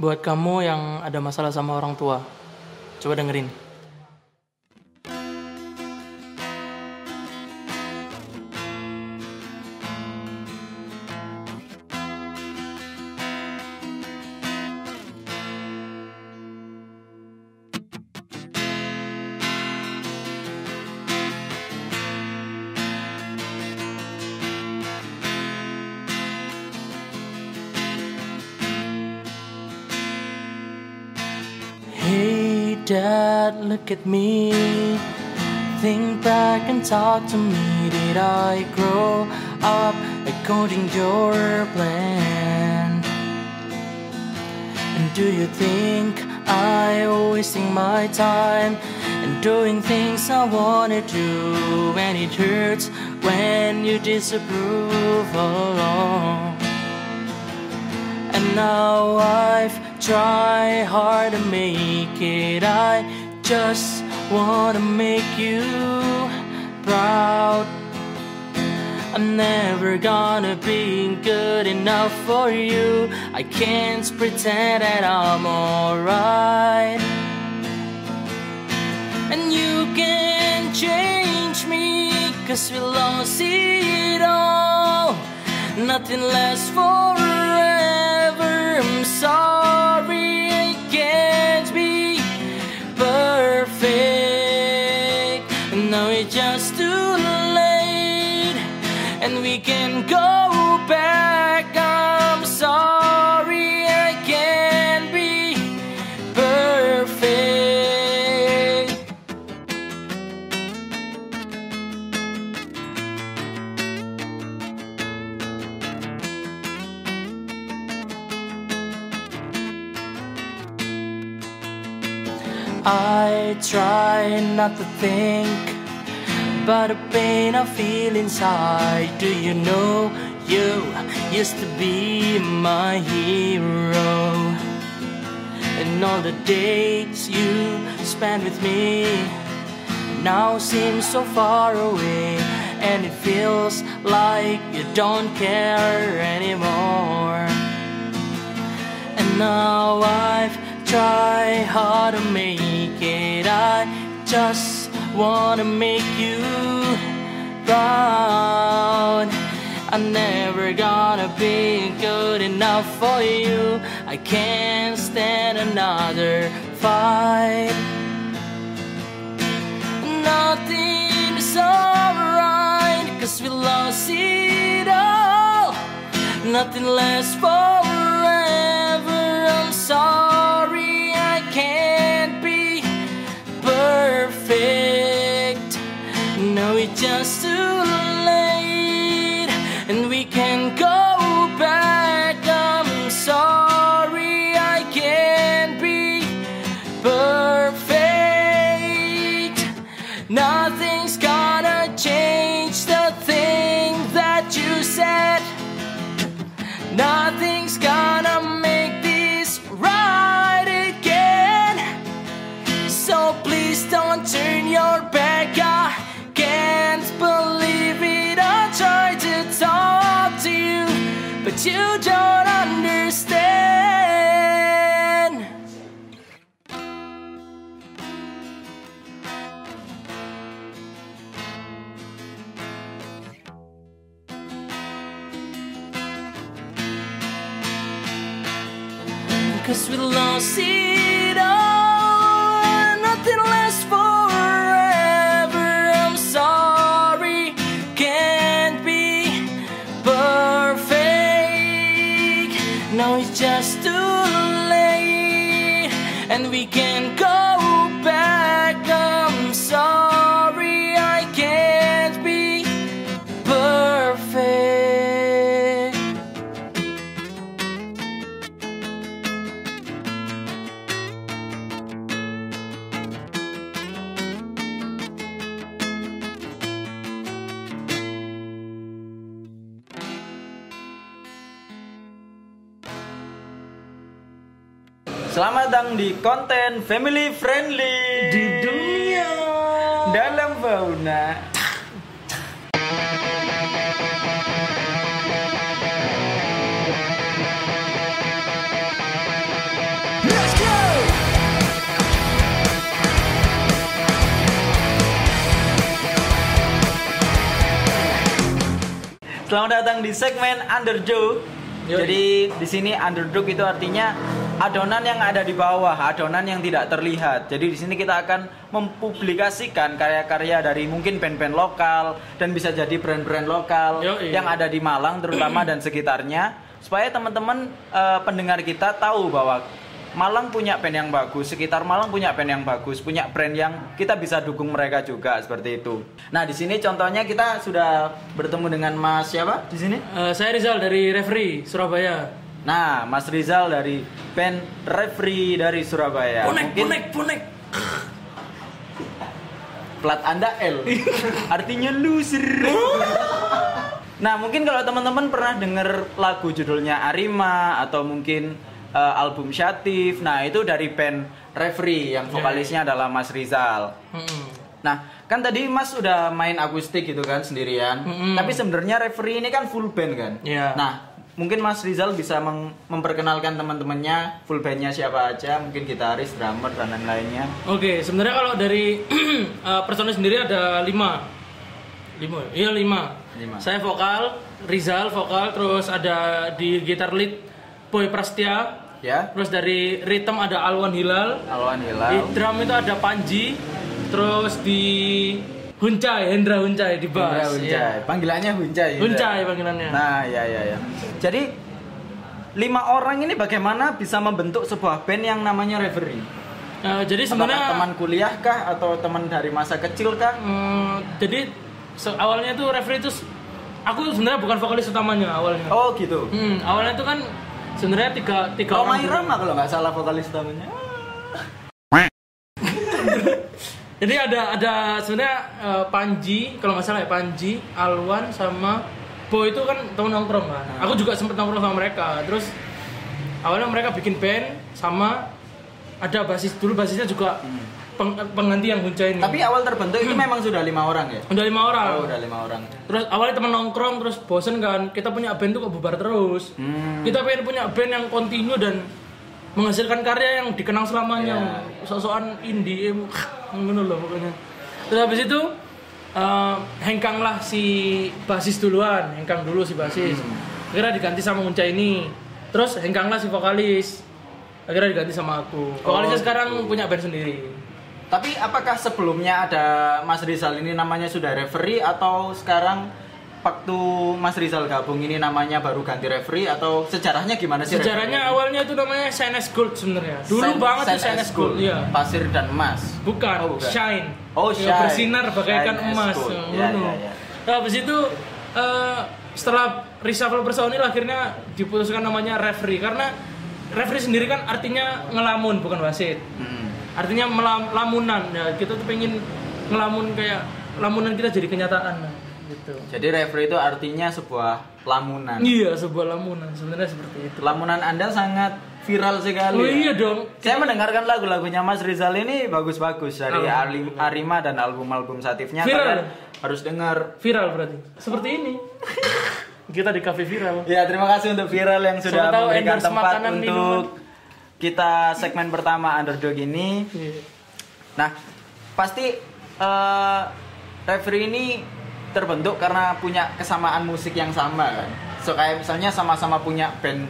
Buat kamu yang ada masalah sama orang tua, coba dengerin. At me. Think back and talk to me. Did I grow up according to your plan? And do you think I wasting my time and doing things I wanna do? And it hurts when you disapprove alone. And now I've tried hard to make it. I just wanna make you proud. I'm never gonna be good enough for you. I can't pretend that I'm alright. And you can change me, cause we lost it all. Nothing lasts forever. Not to think about the pain I feel inside. Do you know you used to be my hero? And all the days you spent with me now seem so far away. And it feels like you don't care anymore. And now I've tried hard to make it. I just wanna make you proud. I'm never gonna be good enough for you. I can't stand another fight. Nothing is alright, cause we lost it all. Nothing lasts forever. Just Selamat datang di konten family friendly Di dunia dalam fauna. Let's go! Selamat datang di segmen Underdog. Jadi di sini underdog itu artinya adonan yang ada di bawah, adonan yang tidak terlihat. Jadi di sini kita akan mempublikasikan karya-karya dari mungkin band-band lokal dan bisa jadi brand-brand lokal Yoi. yang ada di Malang terutama dan sekitarnya supaya teman-teman eh, pendengar kita tahu bahwa Malang punya band yang bagus, sekitar Malang punya band yang bagus, punya brand yang kita bisa dukung mereka juga seperti itu. Nah di sini contohnya kita sudah bertemu dengan Mas siapa di sini? Eh, saya Rizal dari Referee Surabaya. Nah Mas Rizal dari band Referee dari Surabaya. Bonek, Mungkin bonek, bonek. plat Anda L, artinya loser. nah mungkin kalau teman-teman pernah dengar lagu judulnya Arima atau mungkin eh, album Syatif, nah itu dari band Referee yang vokalisnya adalah Mas Rizal. Mm-mm. Nah, kan tadi Mas udah main akustik gitu kan sendirian. Mm-mm. Tapi sebenarnya referee ini kan full band kan. Iya. Nah, mungkin Mas Rizal bisa memperkenalkan teman-temannya full bandnya siapa aja, mungkin gitaris, drummer dan lain-lainnya. Oke, sebenarnya kalau dari eh, personil sendiri ada lima, lima, iya lima. Lima. Saya vokal, Rizal vokal, terus ada di gitar lead Boy Prastia, Ya, terus dari rhythm ada Alwan Hilal, Alwan di Hilal. drum itu ada Panji, terus di Huncai, Hendra Huncai di Hendra. Huncai. iya. Panggilannya Huncai. Huncai panggilannya. Nah, ya ya ya. Jadi lima orang ini bagaimana bisa membentuk sebuah band yang namanya referee? Eh, jadi sebenarnya teman kuliah kah atau teman dari masa kecil kah? Hmm, jadi se- awalnya tuh referee itu aku sebenarnya bukan vokalis utamanya awalnya. Oh gitu. Hmm, awalnya tuh kan sebenarnya tiga tiga Kalau orang. Irama kalau nggak salah vokalis utamanya. Jadi ada ada sebenarnya eh, Panji kalau nggak salah ya Panji, Alwan sama Boy itu kan temen nongkrong kan. Hmm. Aku juga sempet nongkrong sama mereka. Terus awalnya mereka bikin band sama ada basis dulu basisnya juga peng- pengganti yang Hunca ini. Hmm. Tapi awal terbentuk itu memang sudah lima orang ya? udah lima orang. Oh, udah lima orang. Terus awalnya temen nongkrong terus bosen kan kita punya band tuh kok bubar terus. Hmm. Kita pengen punya band yang kontinu dan menghasilkan karya yang dikenang selamanya. Iya. Sosokan indie em, ngono loh pokoknya. Terus habis itu eh, hengkanglah si basis duluan, hengkang dulu si basis. Hmm. Akhirnya diganti sama Unca ini. Terus hengkanglah si vokalis. Akhirnya diganti sama aku. Vokalisnya Oh, sekarang gitu. punya band sendiri. Tapi apakah sebelumnya ada Mas Rizal ini namanya sudah referee atau sekarang waktu Mas Rizal gabung ini namanya baru ganti referee atau sejarahnya gimana sih? Sejarahnya awalnya itu namanya Shines Gold sebenarnya. Dulu Sen- banget tuh Sen Shines S Gold, iya. Pasir dan emas. Bukan, Oh, bukan. shine. Oh, Ya, shine. Bersinar bagaikan Shine emas. as gold. Ya, Ya, ngono. ya, ya. Nah, habis itu eh, setelah reshuffle personil akhirnya diputuskan namanya referee karena referee sendiri kan artinya ngelamun bukan wasit. Hmm. Artinya melam, lamunan. Ya, kita tuh pengen ngelamun kayak lamunan kita jadi kenyataan gitu. Jadi referee itu artinya sebuah lamunan. Iya, sebuah lamunan sebenarnya seperti itu. Lamunan Anda sangat viral sekali. Oh ya. iya dong. Saya mendengarkan lagu-lagunya Mas Rizal ini bagus-bagus dari Ali- Alhamdulillah. Arima dan album-album satifnya. Viral. Harus dengar. Viral berarti. Seperti ini. kita di cafe viral. Ya, terima kasih untuk Viral yang sudah tahu memberikan tempat makanan, untuk kita segmen pertama Underdog ini. Iya. Nah, pasti eh referee ini terbentuk karena punya kesamaan musik yang sama kan. So kayak misalnya sama-sama punya band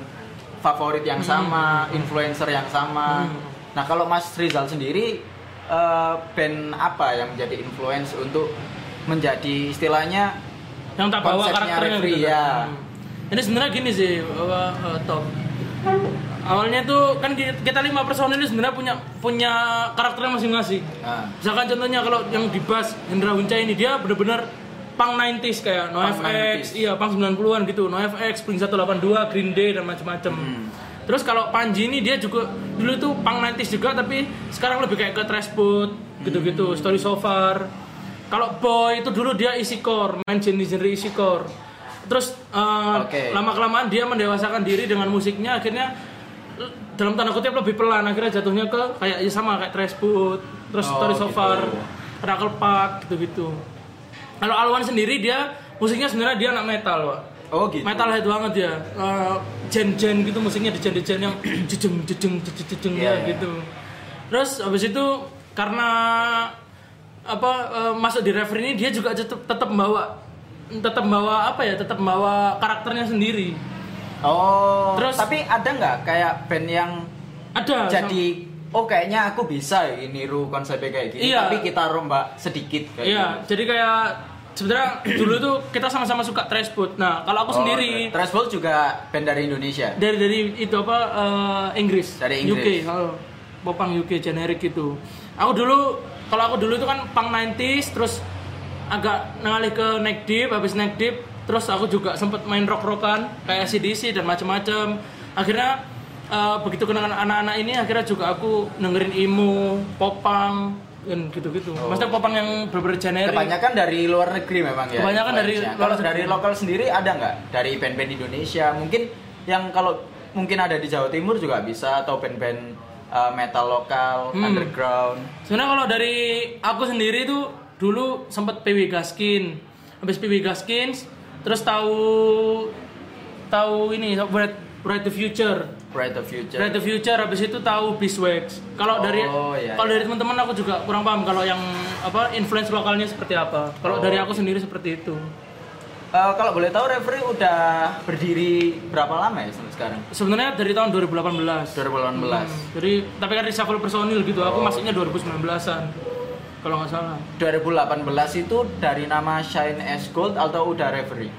favorit yang sama, influencer yang sama. Hmm. Nah, kalau Mas Rizal sendiri eh, band apa yang menjadi influence untuk menjadi istilahnya yang tak bawa karakternya referee, gitu. ya. Hmm. Ini sebenarnya gini sih, bahwa eh, top. Awalnya tuh kan kita lima personil ini sebenarnya punya punya karakternya masing-masing. Nah, Misalkan contohnya kalau yang di bass Hendra Hunca ini dia bener-bener punk 90s kayak NoFX, 90s. iya punk 90-an gitu, NoFX, Spring 182, Green Day dan macam-macam. Hmm. Terus kalau Panji ini dia juga dulu tuh punk 90s juga tapi sekarang lebih kayak ke trash boot gitu-gitu, story so far. Kalau Boy itu dulu dia isi core, main genre-genre isi core. Terus eh, Oke. lama kelamaan dia mendewasakan diri dengan musiknya akhirnya eh, dalam tanda kutip lebih pelan akhirnya jatuhnya ke kayak ya sama kayak trash boot, terus Oh, story so gitu. far, Knuckle Park gitu-gitu. Kalau Alwan sendiri dia musiknya sebenarnya dia anak metal, Pak. Oh, gitu. metalhead banget ya Eh, gen-gen gitu musiknya di gen-gen yang jejeng jejeng jejeng jejeng Iya, ya iya. gitu terus habis itu karena apa eh, masuk di referee ini dia juga tetap tetap bawa tetap bawa apa ya tetap bawa karakternya sendiri Oh, Terus- tapi ada nggak kayak band yang ada jadi oh kayaknya aku bisa ya niru konsepnya kayak gini Iya. tapi kita rombak sedikit kayak Iya, gitu. jadi kayak sebenarnya dulu tuh kita sama-sama suka trash. Nah, kalau aku sendiri Threshold juga band dari Indonesia. dari dari itu apa eh, Inggris, Dari UK, Inggris. oh, popang UK generik gitu. Aku dulu kalau aku dulu itu kan punk 90s terus agak ngalih ke neck deep, habis neck deep terus aku juga sempet main rock-rockan kayak CDC dan macam-macam. Akhirnya eh, begitu kenal anak-anak ini akhirnya juga aku dengerin emo, popang dan gitu-gitu. Maksudnya popang yang bener-bener generik. Kebanyakan dari luar negeri memang ya. Kebanyakan dari luar Kalau negeri. dari lokal sendiri ada nggak dari band-band Indonesia? Mungkin yang kalau mungkin ada di Jawa Timur juga bisa atau band-band uh, metal lokal, Hmm. underground. Sebenarnya kalau dari aku sendiri tuh dulu sempet PW Gaskin. Habis PW Gaskin terus tahu tahu ini Bright the Future. Bright the Future. Bright the Future habis itu tahu Beeswax. Kalau dari Oh, iya, kalau iya. dari teman-teman aku juga kurang paham kalau yang apa influence lokalnya seperti apa. Kalau Oh. dari aku sendiri seperti itu. Uh, kalau boleh tahu referee udah berdiri berapa lama ya sampai sekarang? Sebenarnya dari tahun 2018. 2018. Hmm, jadi tapi kan reshuffle personil gitu. Aku Oh. masuknya 2019-an. Kalau nggak salah. 2018 itu dari nama Shine as Gold atau udah referee?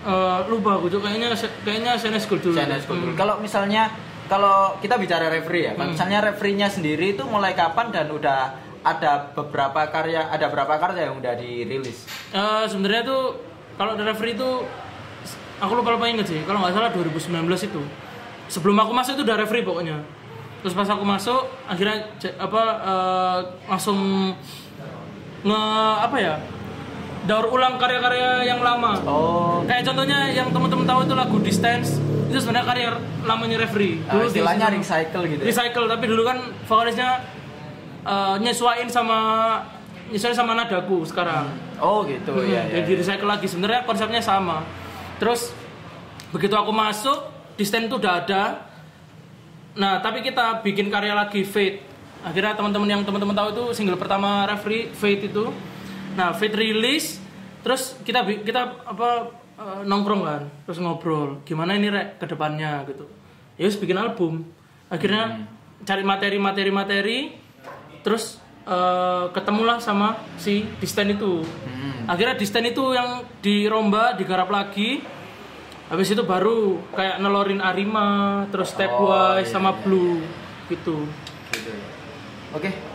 Eh, lupa aku tuh kayaknya kayaknya Senes Gold dulu. As Gold dulu. Hmm. Kalau misalnya kalau kita bicara referee ya, kalau misalnya referee-nya sendiri itu mulai kapan dan udah ada beberapa karya, ada berapa karya yang udah dirilis? Eh, sebenarnya tuh kalau referee itu aku lupa lupa inget sih. Kalau nggak salah 2019 itu. Sebelum aku masuk itu udah referee pokoknya. Terus pas aku masuk akhirnya apa eh, langsung nge apa ya? Daur ulang karya-karya yang lama. Oh, Kayak contohnya yang teman-teman tahu itu lagu Distance itu sebenarnya karya lamanya referee. uh, di istilahnya season- recycle gitu. Ya? recycle tapi dulu kan vokalisnya eh, nyesuaiin sama nyesuaiin sama nadaku sekarang. Oh gitu Hmm, ya. ya. Jadi recycle lagi sebenarnya konsepnya sama. Terus begitu aku masuk di stand itu udah ada. Nah tapi kita bikin karya lagi Fate. Akhirnya teman-teman yang teman-teman tahu itu single pertama Referee Fate itu. Nah Fate rilis. Terus kita kita apa eh, nongkrong kan. Terus ngobrol gimana ini rek ke depannya gitu. Ya bikin album. Akhirnya cari materi-materi materi. Terus eh, ketemulah sama si Distan itu. Akhirnya Distan itu yang diromba, digarap lagi. Habis itu baru kayak nelorin Arima, terus Stepwise sama Blue gitu. Gitu. Oke.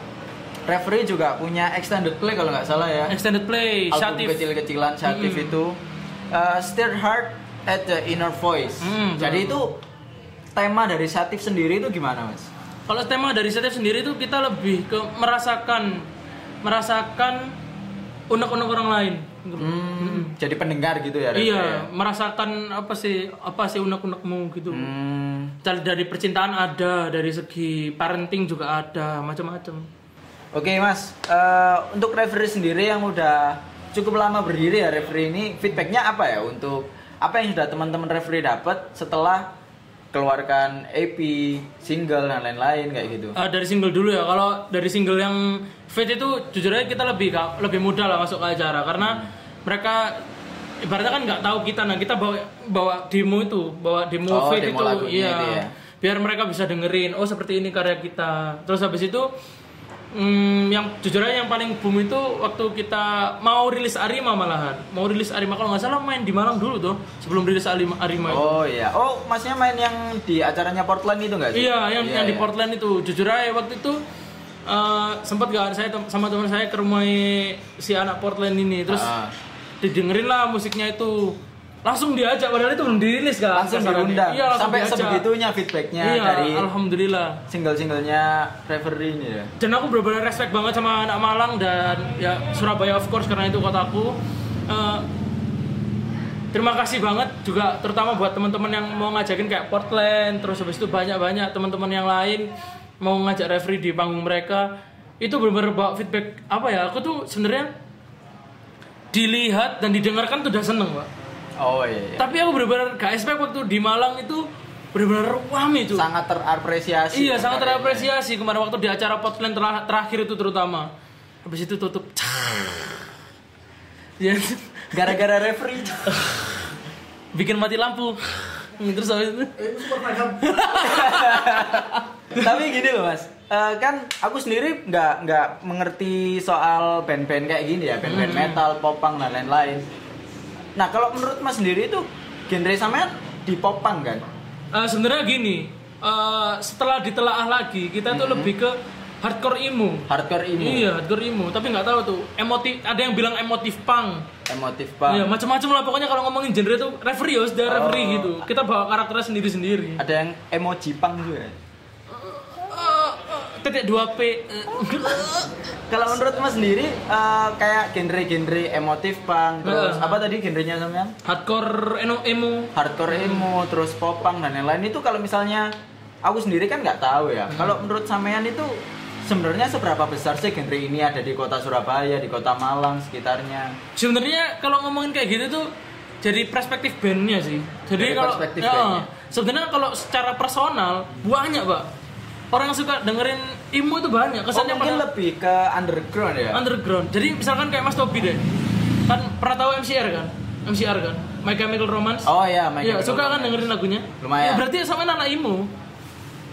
Referee juga punya extended play kalau nggak salah ya. Extended play, Album kecil-kecilan Shatif itu. Uh, Stir Heart at the Inner Voice. Hmm, Jadi itu tema dari Shatif sendiri itu gimana mas? Kalau tema dari Shatif sendiri itu kita lebih ke merasakan merasakan unek-unek orang lain. Hmm, Jadi pendengar gitu ya? Referee ya? Iya, merasakan apa sih apa sih unek-unekmu gitu. Hmm. Dari percintaan ada, dari segi parenting juga ada, macam-macam. Oke mas, Eh, untuk referee sendiri yang udah cukup lama berdiri ya referee ini feedbacknya apa ya untuk apa yang sudah teman-teman referee dapat setelah keluarkan EP, single dan lain-lain kayak gitu. Eh, dari single dulu ya. Kalau dari single yang Fit itu jujur aja kita lebih lebih mudah lah masuk ke acara karena mereka ibaratnya kan nggak tahu kita nah kita bawa bawa demo itu bawa demo Oh, Fit demo itu iya itu ya. biar mereka bisa dengerin oh seperti ini karya kita terus habis itu hmm, yang jujur aja yang paling boom itu waktu kita mau rilis Arima malahan mau rilis Arima kalau nggak salah main di Malang dulu tuh sebelum rilis Arima, Arima itu Oh iya, oh masnya main yang di acaranya Portland itu nggak sih? Iya, yang yang di iya. Portland itu. Jujur aja waktu itu eh, sempat gak saya sama teman saya ke rumah si anak Portland ini, terus Ah. didengerin lah musiknya itu. Langsung diajak padahal itu belum dirilis kan. langsung diundang Iya, langsung sampai diajak. sebegitunya feedbacknya Iya, dari alhamdulillah. single-singlenya referee ini ya. Dan aku benar-benar respect banget sama anak Malang dan ya Surabaya of course karena itu kotaku. Eh, terima kasih banget juga terutama buat teman-teman yang mau ngajakin kayak Portland terus habis itu banyak-banyak teman-teman yang lain mau ngajak referee di panggung mereka itu benar-benar bawa feedback apa ya aku tuh sebenarnya dilihat dan didengarkan tuh udah seneng pak Oh iya. iya. Tapi aku benar-benar gak expect waktu di Malang itu benar-benar rame cuy. sangat terapresiasi. Iya, sangat karyanya. terapresiasi kemarin waktu di acara Potland ter- terakhir itu terutama. Habis itu tutup. Ya, Gara-gara referee. bikin mati lampu. Terus habis itu Tapi gini loh mas, Eh, kan aku sendiri nggak nggak mengerti soal band-band kayak gini ya, band-band Hmm. metal, popang dan lain-lain. Nah kalau menurut mas sendiri itu genre sampean di popang kan? Eh, sebenarnya gini, eh, setelah ditelaah lagi kita tuh lebih ke hardcore emo. Hardcore emo, Iya, hardcore emo, tapi nggak tahu tuh. Emotif, ada yang bilang emotif punk. emotif punk. Iya, macam-macam lah pokoknya kalau ngomongin genre tuh referee ya, sudah referee gitu. Kita bawa karakternya sendiri-sendiri. Ada yang emoji punk juga. Titik 2P. eh, Kalau menurut mas sendiri eh, kayak genre-genre emotif punk, terus apa tadi genrenya sampean? hardcore emo, emo. hardcore emo, terus popang dan lain-lain itu kalau misalnya aku sendiri kan nggak tahu ya. Kalau menurut sampean itu sebenarnya seberapa besar sih genre ini ada di kota Surabaya, di kota Malang sekitarnya? Sebenarnya kalau ngomongin kayak gitu tuh jadi perspektif bandnya sih. Jadi Dari kalau perspektif ya, sebenarnya kalau secara personal banyak pak. Orang yang suka dengerin emo itu banyak. Oh, Kesannya mungkin pada lebih ke underground ya. underground. Jadi misalkan kayak Mas Tobi deh, kan pernah tahu MCR kan? MCR kan? My Chemical Romance. oh iya, My Iya, Chemical suka kan Romance. dengerin lagunya? Lumayan. Ya, berarti sama anak emo.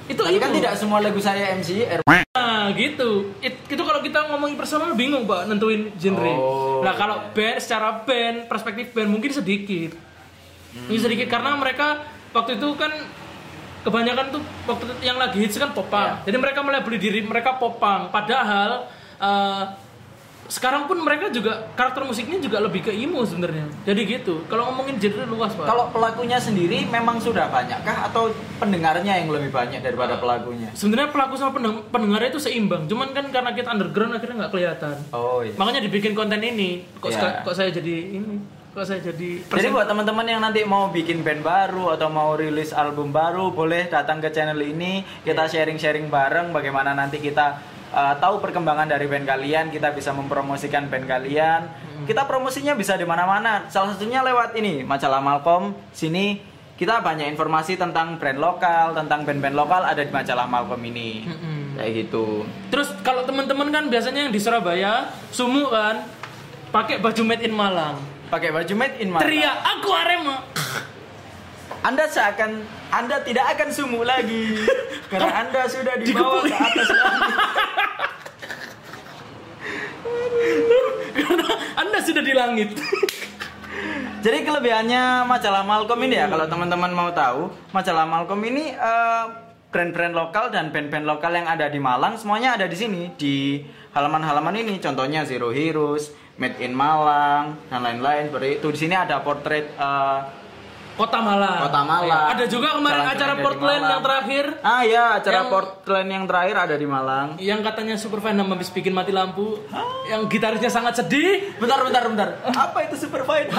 Itu Tapi emo. kan tidak semua lagu saya MCR. Nah gitu, It- itu kalau kita ngomongin personal bingung pak nentuin genre. Oh, nah kalau band secara band, perspektif band mungkin sedikit, mungkin sedikit karena mereka waktu itu kan kebanyakan tuh waktu yang lagi hits kan popang. Jadi mereka melabeli diri mereka popang. Padahal eh, sekarang pun mereka juga karakter musiknya juga lebih ke emo sebenarnya. Jadi gitu. Kalau ngomongin genre luas pak. Kalau pelakunya sendiri memang sudah banyakkah atau pendengarnya yang lebih banyak daripada pelakunya? sebenarnya pelaku sama pendeng- pendengarnya itu seimbang. Cuman kan karena kita underground akhirnya nggak kelihatan. Oh iya. Makanya dibikin konten ini. Kok, Iya. seka- kok saya jadi ini? Kok saya jadi Jadi buat teman-teman yang nanti mau bikin band baru atau mau rilis album baru, boleh datang ke channel ini. Kita sharing-sharing bareng bagaimana nanti kita uh, tahu perkembangan dari band kalian, kita bisa mempromosikan band kalian. Kita promosinya bisa di mana-mana. Salah satunya lewat ini, majalah Malcolm. Sini kita banyak informasi tentang brand lokal, tentang band-band lokal ada di majalah Malcolm ini. Mm-mm. Kayak gitu. Terus kalau teman-teman kan biasanya yang di Surabaya, sumu kan pakai baju made in Malang. Pakai baju made in Malang. Teriak aku Arema. Anda seakan Anda tidak akan sumu lagi karena Anda sudah dibawa ke atas. Karena Anda sudah di langit. Jadi kelebihannya majalah Malcolm ini ya kalau teman-teman mau tahu, majalah Malcolm ini eh, brand-brand lokal dan band-band lokal yang ada di Malang semuanya ada di sini di halaman-halaman ini. Contohnya Zero Heroes, Made in Malang dan lain-lain. Seperti itu di sini ada portrait eh, Kota Malang. Kota Malang. Ada juga kemarin Jalan-jalan acara Portland yang terakhir Ah ya, acara Yang- Portland yang terakhir ada di Malang. yang katanya Superfan habis bikin mati lampu, yang gitarisnya sangat sedih. Bentar, bentar, bentar. Apa itu super fight?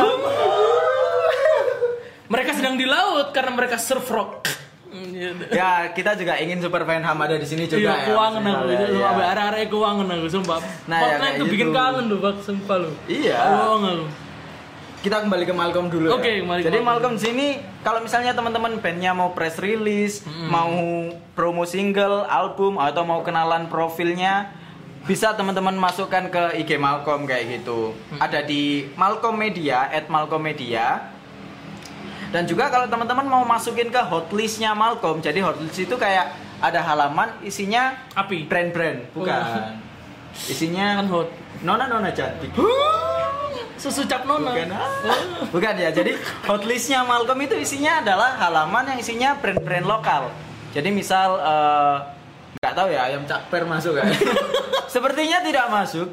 Mereka sedang di laut karena mereka surf rock. Gitu. ya, kita juga ingin super fan Ham ada di sini juga Iya, ya. keuangan aku. maksudnya, Itu ya. sampai arah-arah keuangan aku, sumpah. Nah, ya, tuh bikin gitu. kangen tuh, Bang, sumpah lu. Iya. Bohong aku. Kita kembali ke Malcolm dulu. Oke, ya. kembali ke Jadi Malcolm. Malcolm sini kalau misalnya teman-teman bandnya mau press release, Hmm. mau promo single, album atau mau kenalan profilnya, bisa teman-teman masukkan ke IG Malcolm kayak gitu. Hmm. Ada di Malcolm Media, at Malcolm Media. Dan juga kalau teman-teman mau masukin ke hotlistnya Malcolm, jadi hotlist itu kayak ada halaman isinya Api. brand-brand, bukan. Isinya Kan hot. nona-nona cantik. Susu cap nona. Bukan, ah. Bukan ya, jadi hotlistnya Malcolm itu isinya adalah halaman yang isinya brand-brand lokal. Jadi misal eh, nggak tahu ya ayam cakper masuk kan? Sepertinya tidak masuk.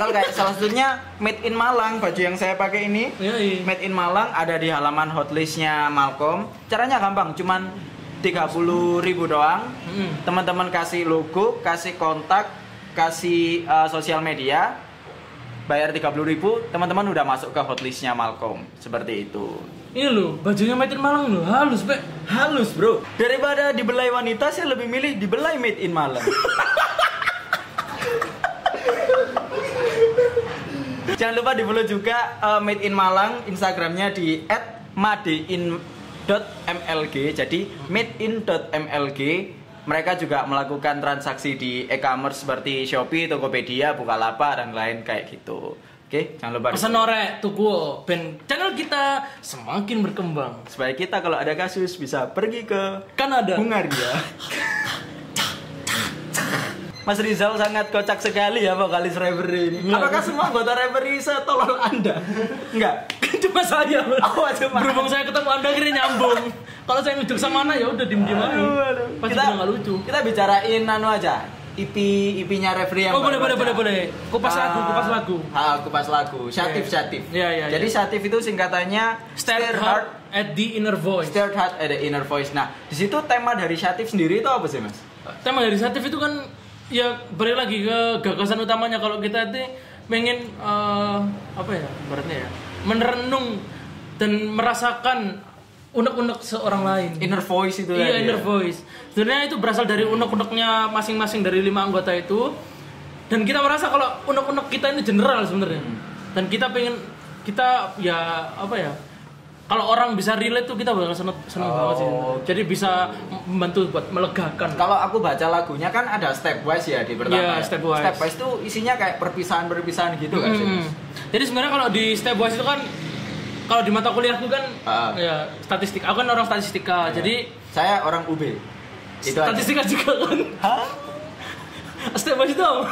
Kalau kayak salah satunya Made in Malang baju yang saya pakai ini Iya, iya. Made in Malang ada di halaman hotlistnya Malcolm. Caranya gampang, cuman 30.000 ribu doang. Teman-teman kasih logo, kasih kontak, kasih eh, sosial media, bayar 30.000 ribu, teman-teman udah masuk ke hotlistnya Malcolm. Seperti itu. Ini loh, bajunya Made in Malang loh, halus, Pak. Halus bro. Daripada dibelai wanita, saya lebih milih dibelai Made in Malang. Jangan lupa di follow juga uh, Made in Malang Instagramnya di @madein.mlg. Jadi madein.mlg. Mereka juga melakukan transaksi di e-commerce seperti Shopee, Tokopedia, Bukalapak dan lain kayak gitu. Oke, jangan lupa Pesan norek tuku ben channel kita semakin berkembang. supaya kita kalau ada kasus bisa pergi ke Kanada. Hungaria. Mas Rizal sangat kocak sekali ya vokalis Reverie ini. Enggak. Apakah semua anggota Reverie setolol Anda? Enggak. Cuma saya. Oh, cuma. Berhubung saya ketemu Anda akhirnya nyambung. Kalau saya nunjuk sama mana ya udah diem-diem aja. Pasti kita udah nggak lucu. Kita bicarain anu aja. IP IP-nya Reverie yang Oh, boleh, boleh, boleh, boleh. Kupas lagu, Ah, kupas lagu. Ah, kupas lagu. Syatif, Iya. syatif. Iya, iya, Jadi iya. syatif itu singkatannya Stare hard at the inner voice. Stirred Heart at the Inner Voice. Nah, di situ tema dari Syatif sendiri itu apa sih, Mas? Tema dari Satif itu kan ya balik lagi ke gagasan utamanya kalau kita itu pengen eh, apa ya ibaratnya ya merenung dan merasakan unek-unek seorang lain. Inner Voice itu Iya inner ya? voice. Sebenarnya itu berasal dari unek-uneknya masing-masing dari lima anggota itu. Dan kita merasa kalau unek-unek kita ini general sebenarnya. Hmm. Dan kita pengen kita ya apa ya? Kalau orang bisa relate tuh kita bakal seneng, seneng Oh. banget sih. Jadi bisa membantu buat melegakan. Kalau aku baca lagunya kan ada stepwise ya di pertama. Iya, ya. stepwise. Stepwise itu isinya kayak perpisahan-perpisahan gitu kan sih. Hmm. Jadi sebenarnya kalau di stepwise itu kan kalau di mata kuliahku kan Ah. ya statistik. Aku kan orang statistika. Jadi Saya orang UB. Itu aja. statistika juga kan. Hah? Stepwise itu apa?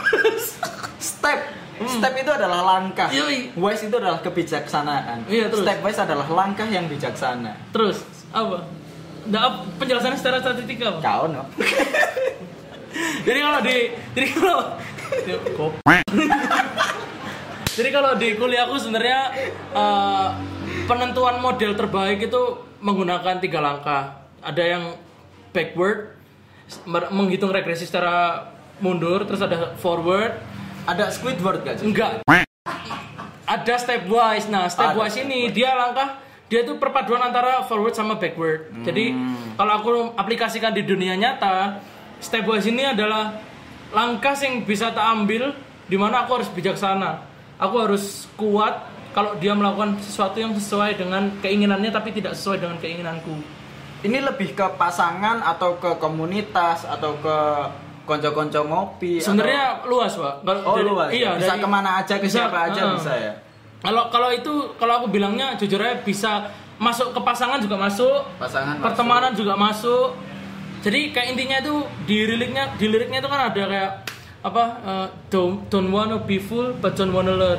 Step. Step itu adalah langkah. Hmm. Yoi. Wise itu adalah kebijaksanaan. Iya, terus? Stepwise adalah langkah yang bijaksana. Terus apa? Apa- penjelasannya secara statistika apa? Kau no. Jadi kalau di jadi kalau jadi kalau di kuliahku sebenarnya eh, penentuan model terbaik itu menggunakan tiga langkah. Ada yang backward, menghitung regresi secara mundur, terus ada forward, Ada Squidward gak sih? enggak ada stepwise. Nah, stepwise ini dia langkah dia itu perpaduan antara forward sama backward. Jadi kalau aku aplikasikan di dunia nyata, stepwise ini adalah langkah yang bisa tak ambil di mana aku harus bijaksana. Aku harus kuat kalau dia melakukan sesuatu yang sesuai dengan keinginannya tapi tidak sesuai dengan keinginanku. Ini lebih ke pasangan atau ke komunitas atau ke konco-konco ngopi Sebenarnya luas, Pak. Kalau Oh, dari- luas. Iya, Bisa dari- ke mana aja, ke bisa, siapa aja heeh. bisa ya? Kalau kalau itu kalau aku bilangnya jujur aja bisa masuk ke pasangan juga masuk, Pasangan pertemanan juga masuk. Jadi kayak intinya itu di liriknya di liriknya itu kan ada kayak apa eh, don't don't wanna be full but don't wanna learn.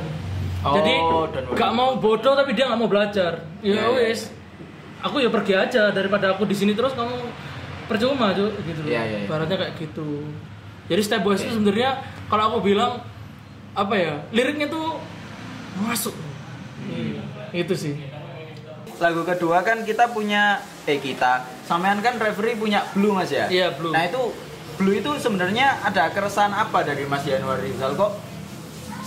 Oh, Jadi don't wanna gak be mau bodoh tapi dia nggak mau belajar. Ya Iya, iya. wis. Aku ya pergi aja daripada aku di sini terus kamu percuma Cuk, gitu loh. Iya, iya, iya. Ibaratnya kayak gitu. Jadi step boys itu sebenarnya kalau aku bilang apa ya liriknya tuh masuk. Iya, itu sih. Lagu kedua kan kita punya eh kita, sampean kan referee punya Blue Mas ya? Iya, Blue. Nah, itu Blue itu sebenarnya ada keresahan apa dari Mas Januar Rizal kok?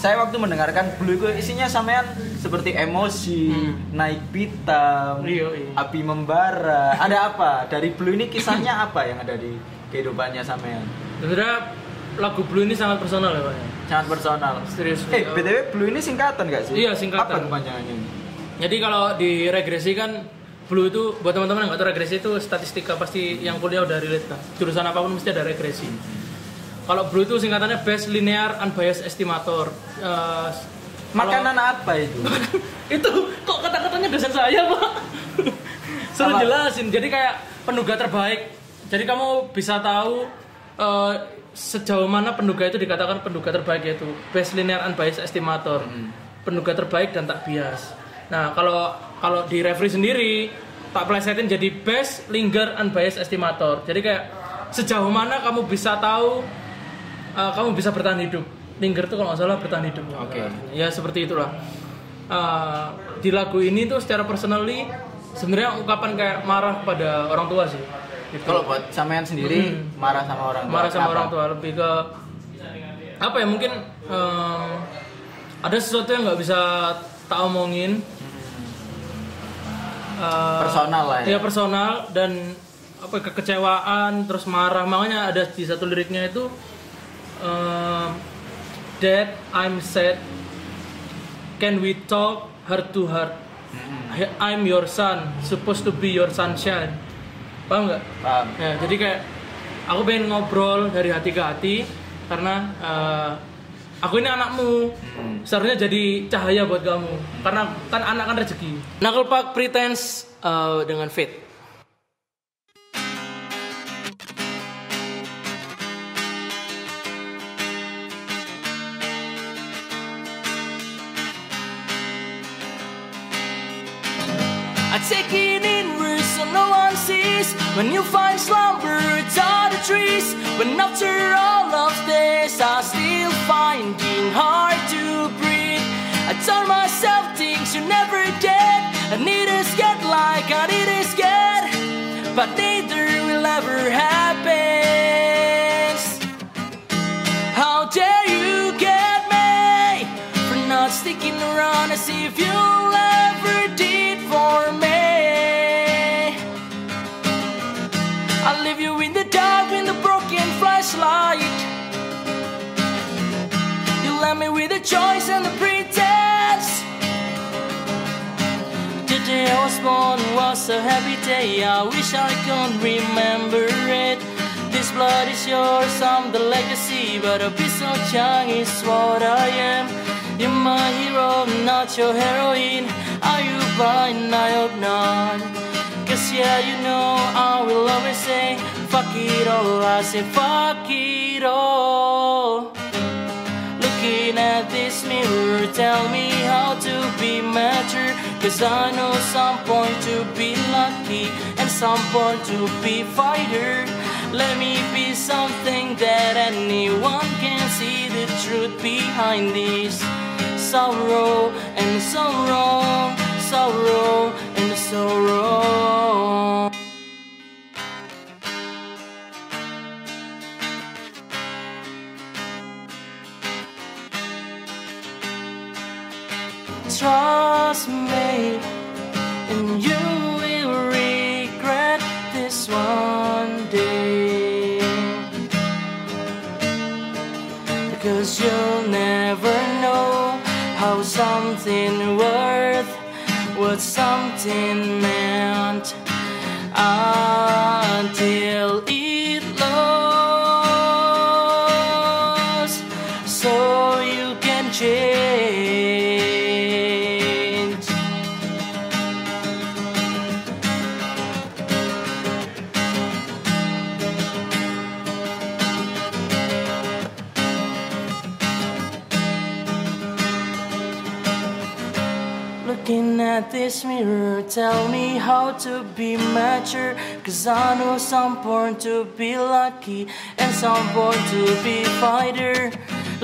Saya waktu mendengarkan Blue itu isinya sampean seperti emosi, Hmm. naik pitam, Iya, iya. api membara. Ada apa? Dari Blue ini kisahnya apa yang ada di kehidupannya sampean? Sebenarnya lagu Blue ini sangat personal ya Pak. ya. Sangat personal. Serius. Eh, BTW Blue ini singkatan gak sih? Iya, singkatan. Apa kepanjangannya? Jadi kalau di regresi kan Blue itu buat teman-teman yang nggak tahu regresi itu statistika pasti yang kuliah udah relate kan. Jurusan apa pun mesti ada regresi. Kalau Blue itu singkatannya Best Linear Unbiased Estimator. Kalau- Makanan apa itu? itu kok kata-katanya dosen saya pak? Suruh Apa? jelasin. Jadi kayak penduga terbaik. Jadi kamu bisa tahu eh, sejauh mana penduga itu dikatakan penduga terbaik yaitu best linear unbiased estimator. Penduga terbaik dan tak bias. Nah kalau kalau di referee sendiri tak plesetin jadi best linger unbiased estimator. Jadi kayak sejauh mana kamu bisa tahu eh, kamu bisa bertahan hidup linger tuh kalau nggak salah bertahan hidup Oke. ya seperti itulah Uh, di lagu ini tuh secara personally sebenarnya ungkapan kayak marah pada orang tua sih Gitu. Kalau buat sampean sendiri marah sama orang tua. marah sama kenapa? orang tua lebih ke apa ya mungkin um, ada sesuatu yang nggak bisa tak omongin Uh, Personal lah ya. Iya personal dan apa kekecewaan terus marah makanya ada di satu liriknya itu um, Dad I'm sad. Can we talk heart to heart? I'm your son supposed to be your sunshine. Paham nggak? Paham. ya jadi kayak aku pengen ngobrol dari hati ke hati karena eh, aku ini anakmu. Seharusnya jadi cahaya buat kamu. Karena kan anak kan rezeki. Knuckle Park Pretense eh, dengan Fit When you find slumber, all the trees. When after all of this, I still finding hard was a happy day. I wish I could remember it. This blood is yours, I'm the legacy. But a piece of young is what I am. You're my hero, not your heroine. Are you blind? I hope not. Cause yeah, you know I will always say, fuck it all. I say, fuck it all. Looking at this mirror, tell me how to be mature. Cause I know some point to be lucky and some point to be fighter. Let me be something that anyone can see the truth behind this sorrow and sorrow, sorrow and sorrow. Trust me, and you will regret this one day. Because you'll never know how something worth what something meant tell me how to be mature. Cause I know some born to be lucky and some born to be fighter.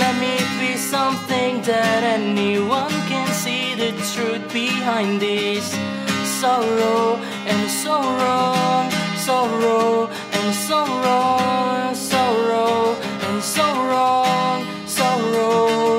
Let me be something that anyone can see the truth behind this sorrow and sorrow, sorrow and sorrow, sorrow and sorrow, sorrow,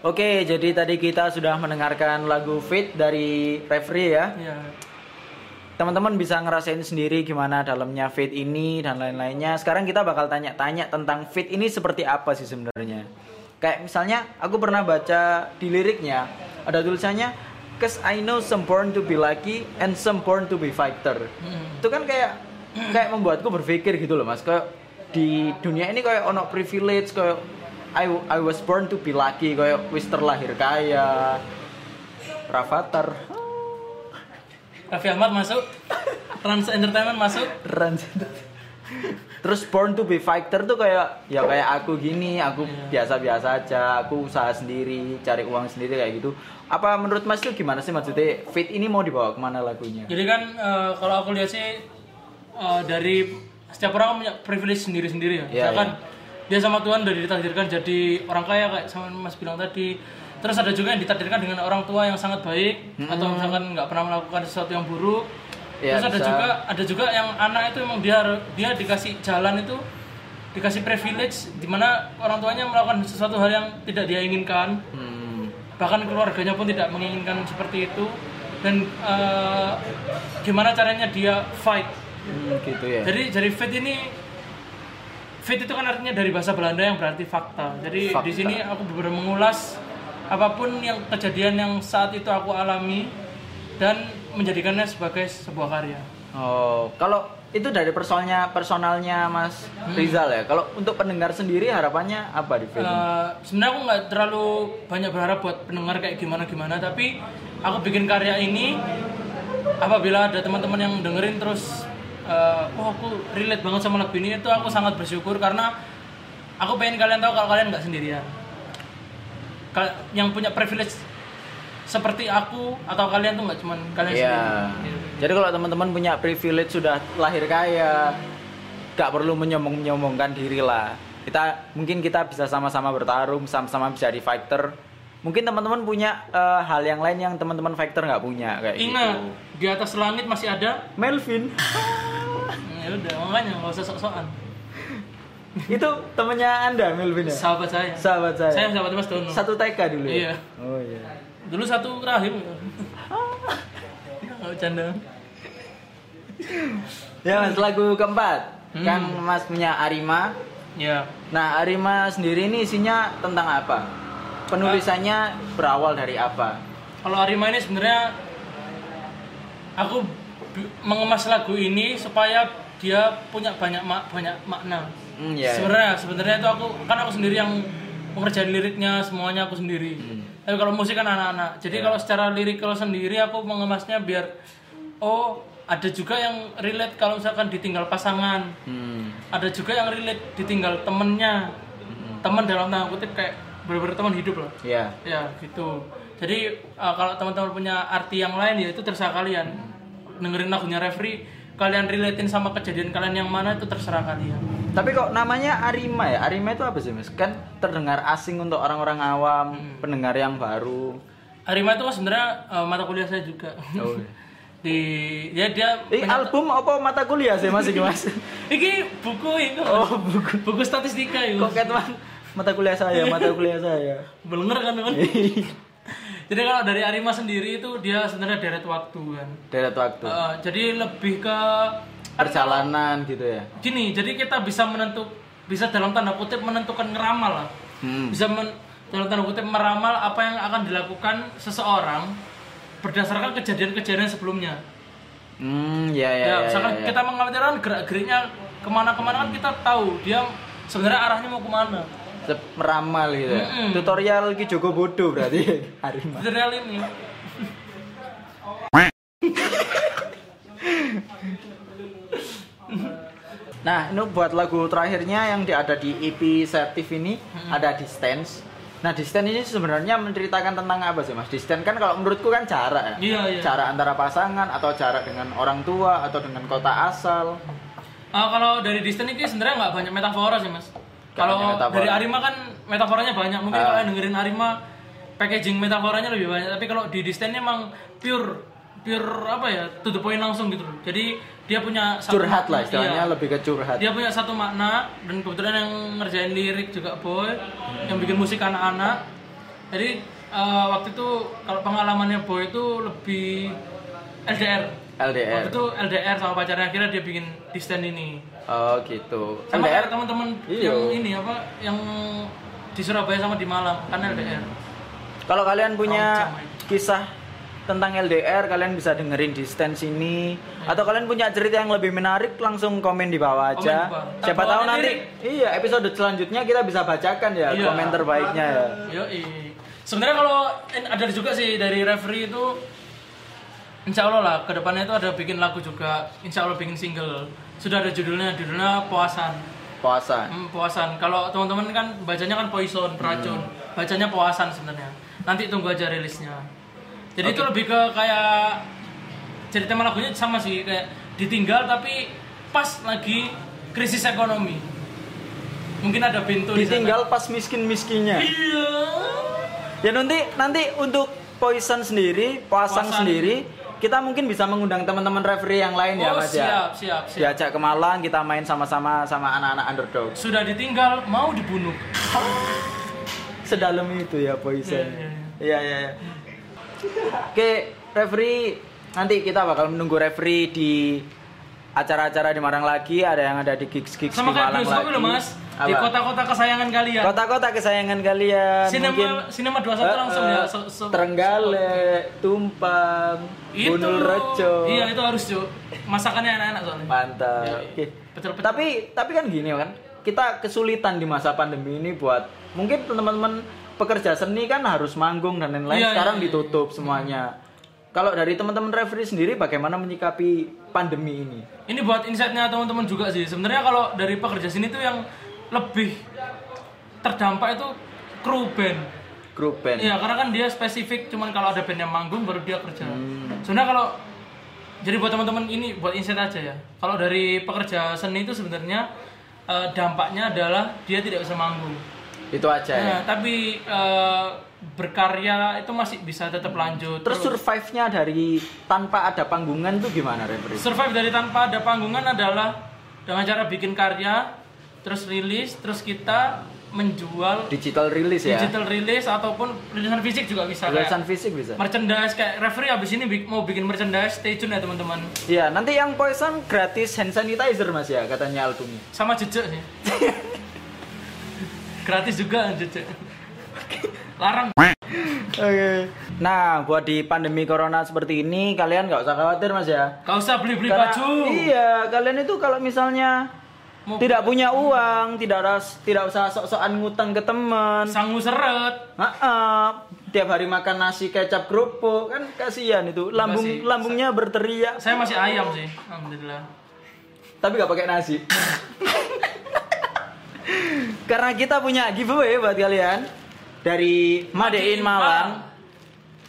Oke, jadi tadi kita sudah mendengarkan lagu Fit dari Referee ya. ya Teman-teman bisa ngerasain sendiri gimana dalamnya Fit ini dan lain-lainnya. Sekarang kita bakal tanya-tanya tentang Fit ini seperti apa sih sebenarnya. Kayak misalnya aku pernah baca di liriknya ada tulisannya Cause I know some born to be lucky and some born to be fighter. Itu kan kayak kayak membuatku berpikir gitu loh Mas. Kayak di dunia ini kayak ono privilege kayak I, I was born to be lucky kayak wis terlahir kaya. Rafathar. Raffi Ahmad masuk Trans Entertainment masuk Rans. Terus born to be fighter tuh kayak ya kayak aku gini, aku biasa-biasa aja, aku usaha sendiri, cari uang sendiri kayak gitu. Apa menurut Mas tuh gimana sih maksudnya fit ini mau dibawa ke mana lagunya? Jadi kan eh, kalau aku lihat sih eh, dari setiap orang punya privilege sendiri-sendiri ya. Iya, Misalkan dia sama Tuhan udah ditakdirkan jadi orang kaya kayak sama Mas bilang tadi. Terus ada juga yang ditakdirkan dengan orang tua yang sangat baik atau misalkan nggak pernah melakukan sesuatu yang buruk. Iya, Terus ada bisa. juga ada juga yang anak itu emang dia dia dikasih jalan itu dikasih privilege di mana orang tuanya melakukan sesuatu hal yang tidak dia inginkan Hmm. bahkan keluarganya pun tidak menginginkan seperti itu dan eh, gimana caranya dia fight Hmm, gitu ya. jadi dari fight ini fight itu kan artinya dari bahasa Belanda yang berarti fakta jadi Fakta. di sini aku benar mengulas apa pun yang kejadian yang saat itu aku alami dan menjadikannya sebagai sebuah karya Oh, kalau itu dari personalnya personalnya Mas Hmm. Rizal ya. Kalau untuk pendengar sendiri harapannya apa di film? Eh, sebenarnya aku nggak terlalu banyak berharap buat pendengar kayak gimana gimana tapi aku bikin karya ini apabila ada teman-teman yang dengerin terus eh, oh aku relate banget sama lagu ini itu aku sangat bersyukur karena aku pengen kalian tahu kalau kalian nggak sendirian Kal- yang punya privilege seperti aku atau kalian tuh nggak cuman kalian Iya. sendiri Jadi kalau teman-teman punya privilege sudah lahir kaya, gak perlu menyombong-nyombongkan diri lah. Kita mungkin kita bisa sama-sama bertarung, sama-sama bisa di fighter. Mungkin teman-teman punya eh, hal yang lain yang teman-teman fighter nggak punya kayak ingat gitu. di atas langit masih ada Melvin ya udah makanya nggak usah sok-sokan itu temennya anda Melvin ya? sahabat saya Sahabat saya. saya sahabat Mas Dono Satu TK dulu ya? Iya. Oh iya. Dulu satu rahim. Ya, nggak bercanda. Ya mas, lagu keempat Hmm. kan mas punya Arima. Ya. Nah Arima sendiri ini isinya tentang apa? Penulisannya berawal dari apa? Kalau Arima ini sebenarnya aku mengemas lagu ini supaya dia punya banyak mak banyak makna. Hmm, iya, iya. Sebenarnya sebenarnya itu aku kan aku sendiri yang mengerjain liriknya semuanya aku sendiri. Tapi kalau musik kan anak-anak. Jadi Iya. kalau secara lirik kalau sendiri aku mengemasnya biar oh ada juga yang relate kalau misalkan ditinggal pasangan. Hmm. ada juga yang relate ditinggal temennya teman dalam tanda kutip kayak bener-bener teman hidup loh Ya. ya gitu jadi uh, kalau teman-teman punya arti yang lain ya itu terserah kalian dengerin lagunya referee kalian relatein sama kejadian kalian yang mana itu terserah kalian Tapi kok namanya Arima ya? Arima itu apa sih mas? Kan terdengar asing untuk orang-orang awam, Hmm. pendengar yang baru. Arima itu sebenarnya uh, mata kuliah saya juga Oh, iya. di ya dia Eh album apa mata kuliah sih mas ini mas? ini buku itu Oh, buku. buku statistika itu Kok mata kuliah saya, mata kuliah saya. bener kan teman jadi kalau dari Arima sendiri itu dia sebenarnya deret waktu kan Deret waktu. Uh, jadi lebih ke Perjalanan gitu ya. gini jadi kita bisa menentuk bisa dalam tanda kutip menentukan ngeramal lah Hmm. bisa men- dalam tanda kutip meramal apa yang akan dilakukan seseorang berdasarkan kejadian-kejadian sebelumnya Hmm, ya ya. ya, ya, misalkan ya, ya. kita mengkhawatirkan gerak-geriknya ke mana-kemana kan kita tahu dia sebenarnya arahnya mau ke mana meramal gitu ya. Mm-mm. Tutorial Ki Joko Bodo berarti Arima. tutorial ini Nah, ini buat lagu terakhirnya yang di- ada di EP Setif ini ada Distance. Nah, Distance ini sebenarnya menceritakan tentang apa sih, Mas? Distance kan kalau menurutku kan jarak ya. Iya, iya. Jarak antara pasangan atau jarak dengan orang tua atau dengan kota asal. Ah, kalau dari distance ini sebenarnya nggak banyak metafora sih mas. Kalau dari Arima kan metaforanya banyak. Mungkin Ah. kalau dengerin Arima packaging metaforanya lebih banyak. Tapi kalau di distance ini emang pure pure apa ya to the point langsung gitu loh. Jadi dia punya satu Curhat lah istilahnya iya. lebih ke curhat. Dia punya satu makna dan kebetulan yang ngerjain lirik juga boy, yang bikin musik anak-anak. Jadi eh, waktu itu kalau pengalamannya boy itu lebih LDR. LDR. Waktu itu LDR sama pacarnya akhirnya dia bikin distance ini. Oh, gitu. Sama LDR kayak teman-teman Iya. yang ini apa yang di Surabaya sama di Malang kan LDR. Kalau kalian punya kisah tentang LDR, kalian bisa dengerin Distance ini. Atau kalian punya cerita yang lebih menarik, langsung komen di bawah aja. Di bawah. Siapa tahu nanti, iya episode selanjutnya kita bisa bacakan ya Iya. komen terbaiknya ya. Yo Sebenarnya kalau ada juga sih dari referee itu Insya Allah lah ke depannya itu ada bikin lagu juga Insya Allah bikin single Sudah ada judulnya, judulnya Puasan. Puasa. Hmm, Puasan, kalau teman-teman kan bacanya kan poison, racun. Bacanya Puasan sebenarnya. Nanti tunggu aja rilisnya. Jadi itu lebih ke kayak Jadi tema lagunya sama sih Kayak ditinggal tapi pas lagi krisis ekonomi. Mungkin ada pintu di sana. Ditinggal pas miskin-miskinnya. Iya. Ya nanti nanti untuk Poison sendiri, Puasan Puasan. sendiri kita mungkin bisa mengundang teman-teman referee yang lain ya oh, Mas ya. siap, siap, siap. Diajak ke Malang kita main sama-sama sama anak-anak underdog. Sudah ditinggal, mau dibunuh. Sedalam itu ya Poison. Iya, Iya iya iya. Oke, referee nanti kita bakal menunggu referee di acara-acara di Malang lagi, ada yang ada di gigs-gigs Sama di Malang lagi. loh mas, di kota-kota kesayangan kalian. Kota-kota kesayangan kalian. Sinema, mungkin sinema 21 Eh, langsung eh, ya. So, so, Trenggalek, Tumpang, itu. Gunung Rejo. Iya itu harus cuy. Masakannya enak-enak soalnya. Mantap. Iya, Oke. Tapi tapi kan gini kan, kita kesulitan di masa pandemi ini buat mungkin teman-teman pekerja seni kan harus manggung dan lain-lain. Iya, Sekarang iya, iya. ditutup semuanya. Kalau dari teman-teman referee sendiri bagaimana menyikapi pandemi ini? Ini buat insightnya teman-teman juga sih. Sebenarnya kalau dari pekerja sini tuh yang lebih terdampak itu kru band. Grup band. Iya, karena kan dia spesifik cuman kalau ada band yang manggung baru dia kerja. Hmm. Sebenarnya kalau jadi buat teman-teman ini buat insight aja ya. Kalau dari pekerja seni itu sebenarnya eh, dampaknya adalah dia tidak bisa manggung. Itu aja ya. Nah, tapi eh, berkarya itu masih bisa tetap lanjut. Terus survive-nya dari tanpa ada panggungan tuh gimana referee? survive dari tanpa ada panggungan adalah dengan cara bikin karya, terus rilis, terus kita menjual Digital release ya. digital rilis ataupun rilisan fisik juga bisa Rilisan fisik bisa. merchandise kayak referee abis ini bi- mau bikin merchandise stay tune ya teman-teman Iya, nanti yang Poison gratis hand sanitizer Mas ya katanya albumnya. sama jejak sih gratis juga jejak larang Oke. Nah, buat di pandemi corona seperti ini kalian nggak usah khawatir Mas ya. gak usah beli-beli Karena- baju Iya, kalian itu kalau misalnya Mau tidak punya uang, tidak ras, tidak usah sok-sokan ngutang ke teman. sangu seret Heeh. Tiap hari makan nasi kecap kerupuk kan kasihan itu. Lambung sih. lambungnya berteriak saya masih ayam sih alhamdulillah tapi nggak pakai nasi. Karena kita punya giveaway buat kalian dari Madein Malang.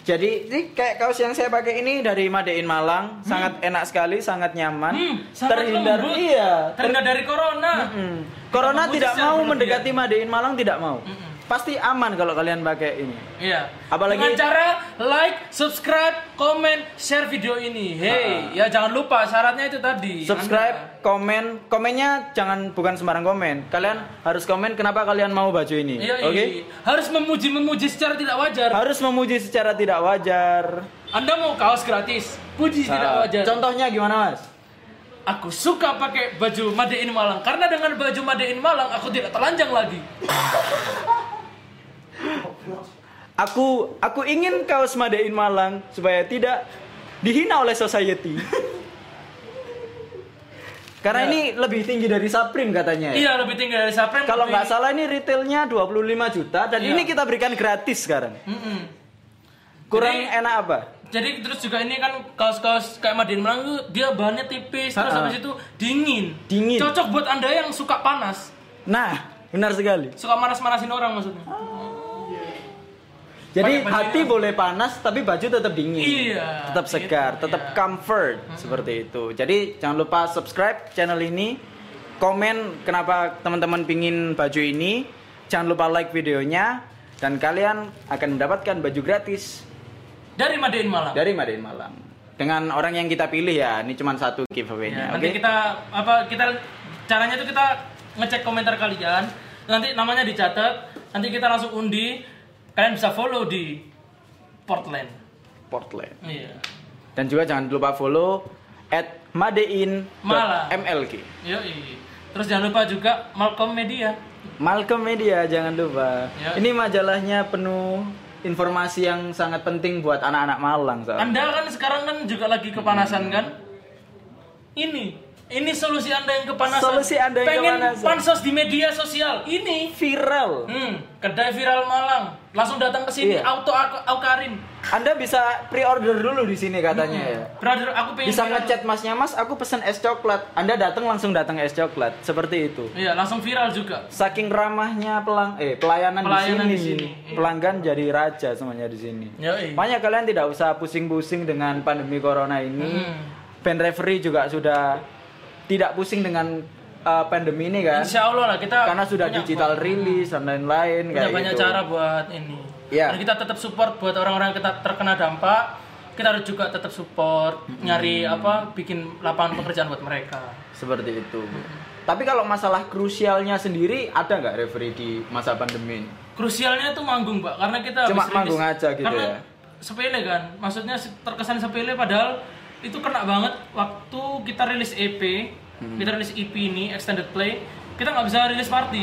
Jadi ini kayak kaos yang saya pakai ini dari Madein Malang, sangat enak sekali, sangat nyaman, Hmm, sangat terhindar lembut. iya, ter- terhindar dari corona Hmm. Corona Lembut tidak mau mendekati Madein Malang tidak mau. Mm-mm. Pasti aman kalau kalian pakai ini. Iya. Apalagi- dengan cara like, subscribe, komen, share video ini. Hey, ya jangan lupa syaratnya itu tadi. Subscribe, komen, komennya jangan bukan sembarang komen. Kalian harus komen kenapa kalian mau baju ini. Anda. Iya, Oke? iya. Harus memuji-memuji secara tidak wajar. Harus memuji secara tidak wajar. Anda mau kaos gratis, puji tidak Nah, wajar. Contohnya gimana, Mas? Aku suka pakai baju Made in Malang karena dengan baju Made in Malang aku tidak telanjang lagi. Aku aku ingin kaos Madein Malang supaya tidak dihina oleh society. Karena Ya. ini lebih tinggi dari Supreme katanya. ya. Iya, lebih tinggi dari Supreme. Kalau lebih- nggak salah ini retailnya 25 juta dan Iya. ini kita berikan gratis sekarang. Mm-mm. Kurang Jadi- enak apa? Jadi terus juga ini kan kaos-kaos kayak Made in Malang tuh dia bahannya tipis, terus habis itu dingin. Dingin. Cocok buat Anda yang suka panas. Nah, benar sekali. Suka manas-manasin orang maksudnya. Jadi baju hati yang- boleh panas tapi baju tetap dingin. Iya, Tetap segar, gitu, tetap iya. comfort seperti itu. Jadi jangan lupa subscribe channel ini, komen kenapa teman-teman pingin baju ini, jangan lupa like videonya dan kalian akan mendapatkan baju gratis Dari Made in Malang. dari Madein Malang. Dengan orang yang kita pilih ya, ini cuma satu Ya, giveaway-nya. nanti Oke. kita apa kita caranya tuh kita ngecek komentar kalian, nanti namanya dicatat, nanti kita langsung undi. Kalian bisa follow di Portland. Portland. Iya. Dan juga jangan lupa follow at Malang. madein.mlg. Yoi. Terus jangan lupa juga Malcolm Media. Malcolm Media jangan lupa. Ya. Ini majalahnya penuh informasi yang sangat penting buat anak-anak Malang soalnya. Anda kan sekarang kan juga lagi kepanasan kan? Ini, ini solusi Anda yang kepanasan. Solusi Anda yang Pengen kepanasan. pansos di media sosial. Ini, Viral. hmm, kedai viral Malang. Langsung datang ke sini, Iya. auto aku- aukarin. Anda bisa pre-order dulu di sini katanya ya. Brother, aku pengen Bisa ngechat masnya mas, aku pesen es coklat. Anda datang langsung datang es coklat, seperti itu. Iya, langsung viral juga. Saking ramahnya pelang, eh pelayanan, Pelayanan di di sini. sini, iya. Pelanggan jadi raja semuanya di sini. Yoi. Makanya kalian tidak usah pusing-pusing dengan pandemi corona ini. Hmm. Band referee juga sudah tidak pusing dengan uh, pandemi ini kan. Insya Allah lah kita Karena sudah digital release dan lain-lain kayak banyak gitu. cara buat ini. Iya. Dan kita tetap support buat orang-orang yang kita terkena dampak. kita harus juga tetap support nyari apa bikin lapangan pekerjaan buat mereka Seperti itu. Tapi kalau masalah krusialnya sendiri ada nggak referee di masa pandemi krusialnya itu manggung pak karena kita Cuma manggung rilis- aja gitu karena ya? sepele kan maksudnya terkesan sepele padahal itu kena banget waktu kita rilis EP Hmm. kita rilis EP ini extended play kita nggak bisa rilis party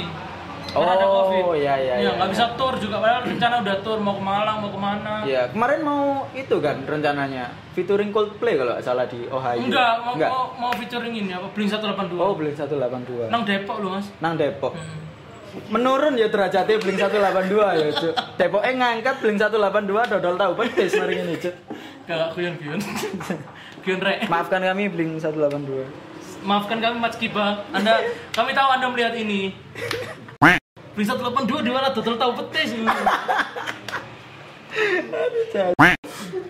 karena ada Oh, covid iya, iya, iya, nggak iya. bisa tour juga padahal rencana udah tour mau ke Malang mau ke mana Iya, kemarin mau itu kan rencananya featuring Coldplay kalau nggak salah di Ohio. enggak mau, Enggak. mau mau featuring ini apa Blink 182 Oh, Blink 182. nang Depok lu mas Nang Depok. Hmm. Menurun ya derajatnya Blink 182 ya, Cuk. Depoknya ngangkat Blink 182 dodol tahu pedes mari ini, Cuk. gak guyon guyon guyon rek Maafkan kami Blink 182. Maafkan kami Mas Kiba, Anda kami tahu Anda melihat ini. Bisa 82 di mana total tahu petis.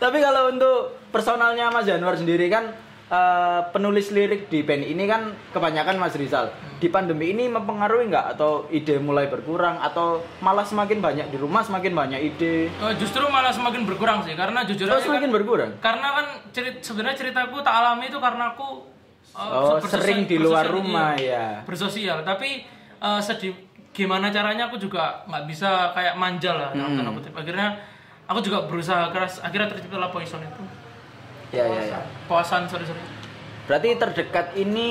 Tapi kalau untuk personalnya Mas Januar sendiri kan eh, penulis lirik di band ini kan kebanyakan Mas Rizal. Di pandemi ini mempengaruhi nggak atau ide mulai berkurang atau malah semakin banyak di rumah semakin banyak ide? Eh, justru malah semakin berkurang sih karena jujur Oh, aja semakin kan- berkurang. karena kan cerit sebenarnya ceritaku tak alami itu karena aku eh, Oh, sering di luar rumah, iya, ya. Bersosial, tapi eh, sedih gimana caranya aku juga nggak bisa kayak manja lah dalam Hmm. tanda kutip. Akhirnya aku juga berusaha keras akhirnya terciptalah poison itu. Ya ya ya. Puasan sorry sorry. Berarti terdekat ini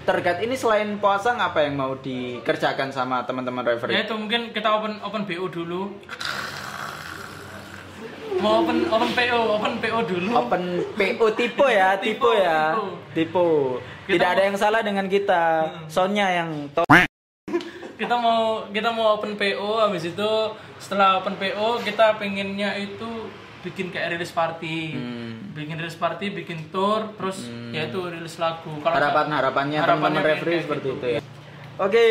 terdekat ini selain puasa apa yang mau dikerjakan sama teman-teman Ya referee? itu mungkin kita open open BO dulu. Mau open open PO, open PO dulu. Open PO tipe ya, tipe, Tipe, ya. tipe. Tipe. Kita Tidak ada mau- yang salah dengan kita. Sonya yang to Kita mau kita mau open PO habis itu setelah open PO kita pengennya itu bikin kayak rilis party. Hmm. Bikin rilis party, bikin tour, terus ya itu rilis lagu. Kalau teman-teman harapannya referee kayak seperti gitu. itu ya. Oke,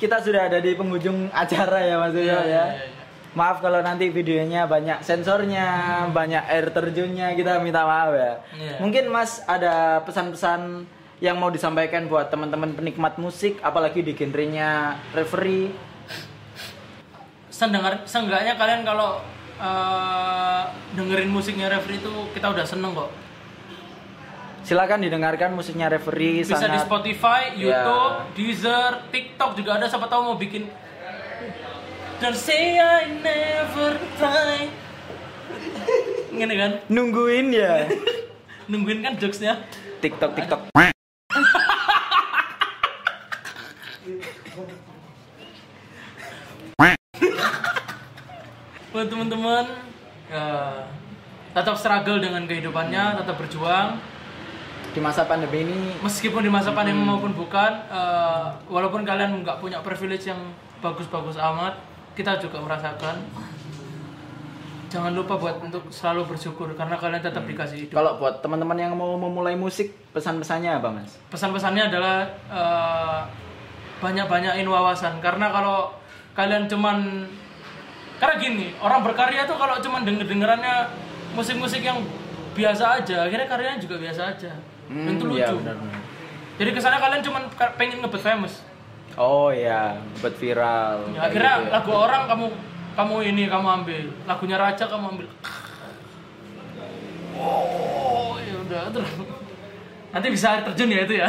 kita sudah ada di penghujung acara ya Mas Rizal Iya, ya. iya, iya. Maaf kalau nanti videonya banyak sensornya, banyak air terjunnya, kita minta maaf ya. Iya. Mungkin Mas ada pesan-pesan yang mau disampaikan buat teman-teman penikmat musik, apalagi di genrenya referee. Sendengar, seenggaknya kalian kalau eh, dengerin musiknya referee itu kita udah seneng kok. Silakan didengarkan musiknya referee bisa di sangat Spotify, Ya. YouTube, Deezer, TikTok juga ada siapa tahu mau bikin Don't say I never try Gini kan, nungguin ya. nungguin kan jokesnya TikTok TikTok. Buat teman-teman ya, Tetap struggle dengan kehidupannya, tetap berjuang. Di masa pandemi ini Meskipun di masa pandemi maupun bukan eh, Walaupun kalian nggak punya privilege yang bagus-bagus amat Kita juga merasakan. Jangan lupa buat untuk selalu bersyukur karena kalian tetap dikasih hidup. kalau buat teman-teman yang mau memulai musik, pesan-pesannya apa, Mas? pesan-pesannya adalah eh, banyak-banyakin wawasan. Karena kalau kalian cuman karena gini orang berkarya tuh kalau cuman denger dengerannya musik-musik yang biasa aja akhirnya karyanya juga biasa aja dan itu iya, lucu benar-benar. jadi kesannya kalian cuman ka- pengen ngebet famous Oh ya, buat viral. ya, akhirnya gitu ya. lagu orang kamu kamu ini kamu ambil lagunya raja kamu ambil oh ya udah terus nanti bisa terjun ya itu ya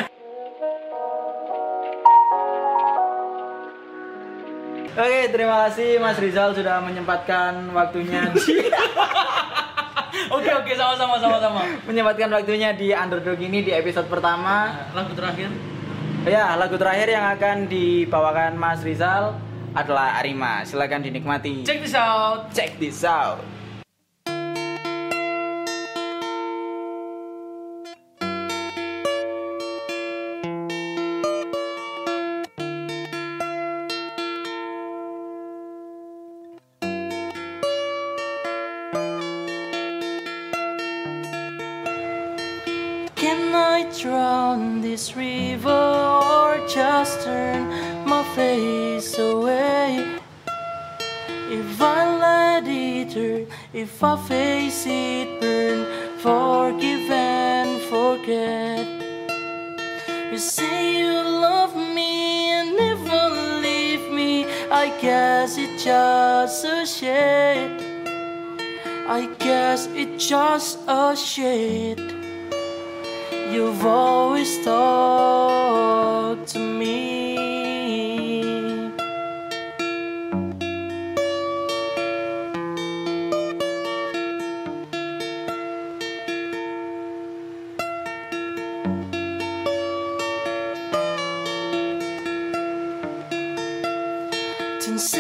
Oke, terima kasih Mas Rizal sudah menyempatkan waktunya di Oke oke sama-sama sama-sama. menyempatkan waktunya di Underdog ini di episode pertama. Lagu terakhir. Ya, lagu terakhir yang akan dibawakan Mas Rizal adalah Arima. Silakan dinikmati. Check this out. Check this out. I face it burn, forgive and forget. You say you love me and never leave me. I guess it's just a shade. I guess it's just a shit. You've always talked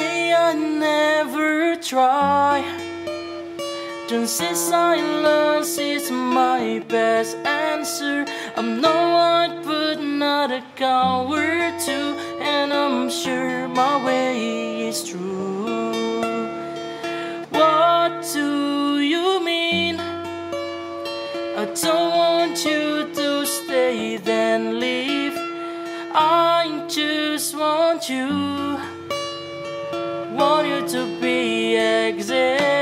say I never try. Don't say silence is my best answer. I'm no one but not a coward too, and I'm sure my way is true. What do you mean? I don't want you to stay then leave. I just want you exist.